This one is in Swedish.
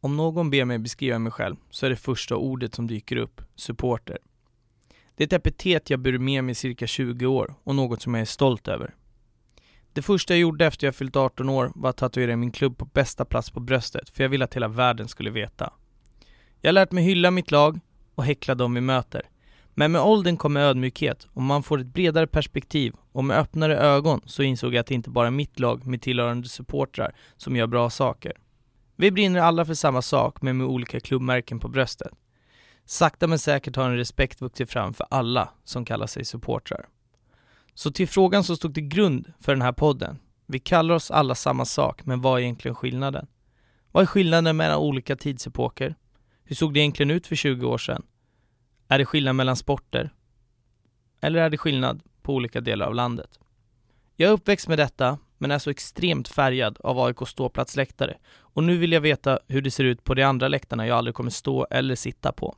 Om någon ber mig beskriva mig själv så är det första ordet som dyker upp, supporter. Det är ett epitet jag burit med mig i cirka 20 år och något som jag är stolt över. Det första jag gjorde efter jag fyllt 18 år var att tatuera min klubb på bästa plats på bröstet, för jag ville att hela världen skulle veta. Jag har lärt mig hylla mitt lag och häckla dem vi möter. Men med åldern kommer ödmjukhet och man får ett bredare perspektiv och med öppnare ögon så insåg jag att det inte bara är mitt lag med tillhörande supportrar som gör bra saker. Vi brinner alla för samma sak men med olika klubbmärken på bröstet. Sakta men säkert har en respekt vuxit fram för alla som kallar sig supportrar. Så till frågan som stod till grund för den här podden. Vi kallar oss alla samma sak, men vad är egentligen skillnaden? Vad är skillnaden mellan olika tidsepoker? Hur såg det egentligen ut för 20 år sedan? Är det skillnad mellan sporter? Eller är det skillnad på olika delar av landet? Jag är uppväxt med detta, men är så extremt färgad av AIKs ståplatsläktare och nu vill jag veta hur det ser ut på de andra läktarna jag aldrig kommer stå eller sitta på.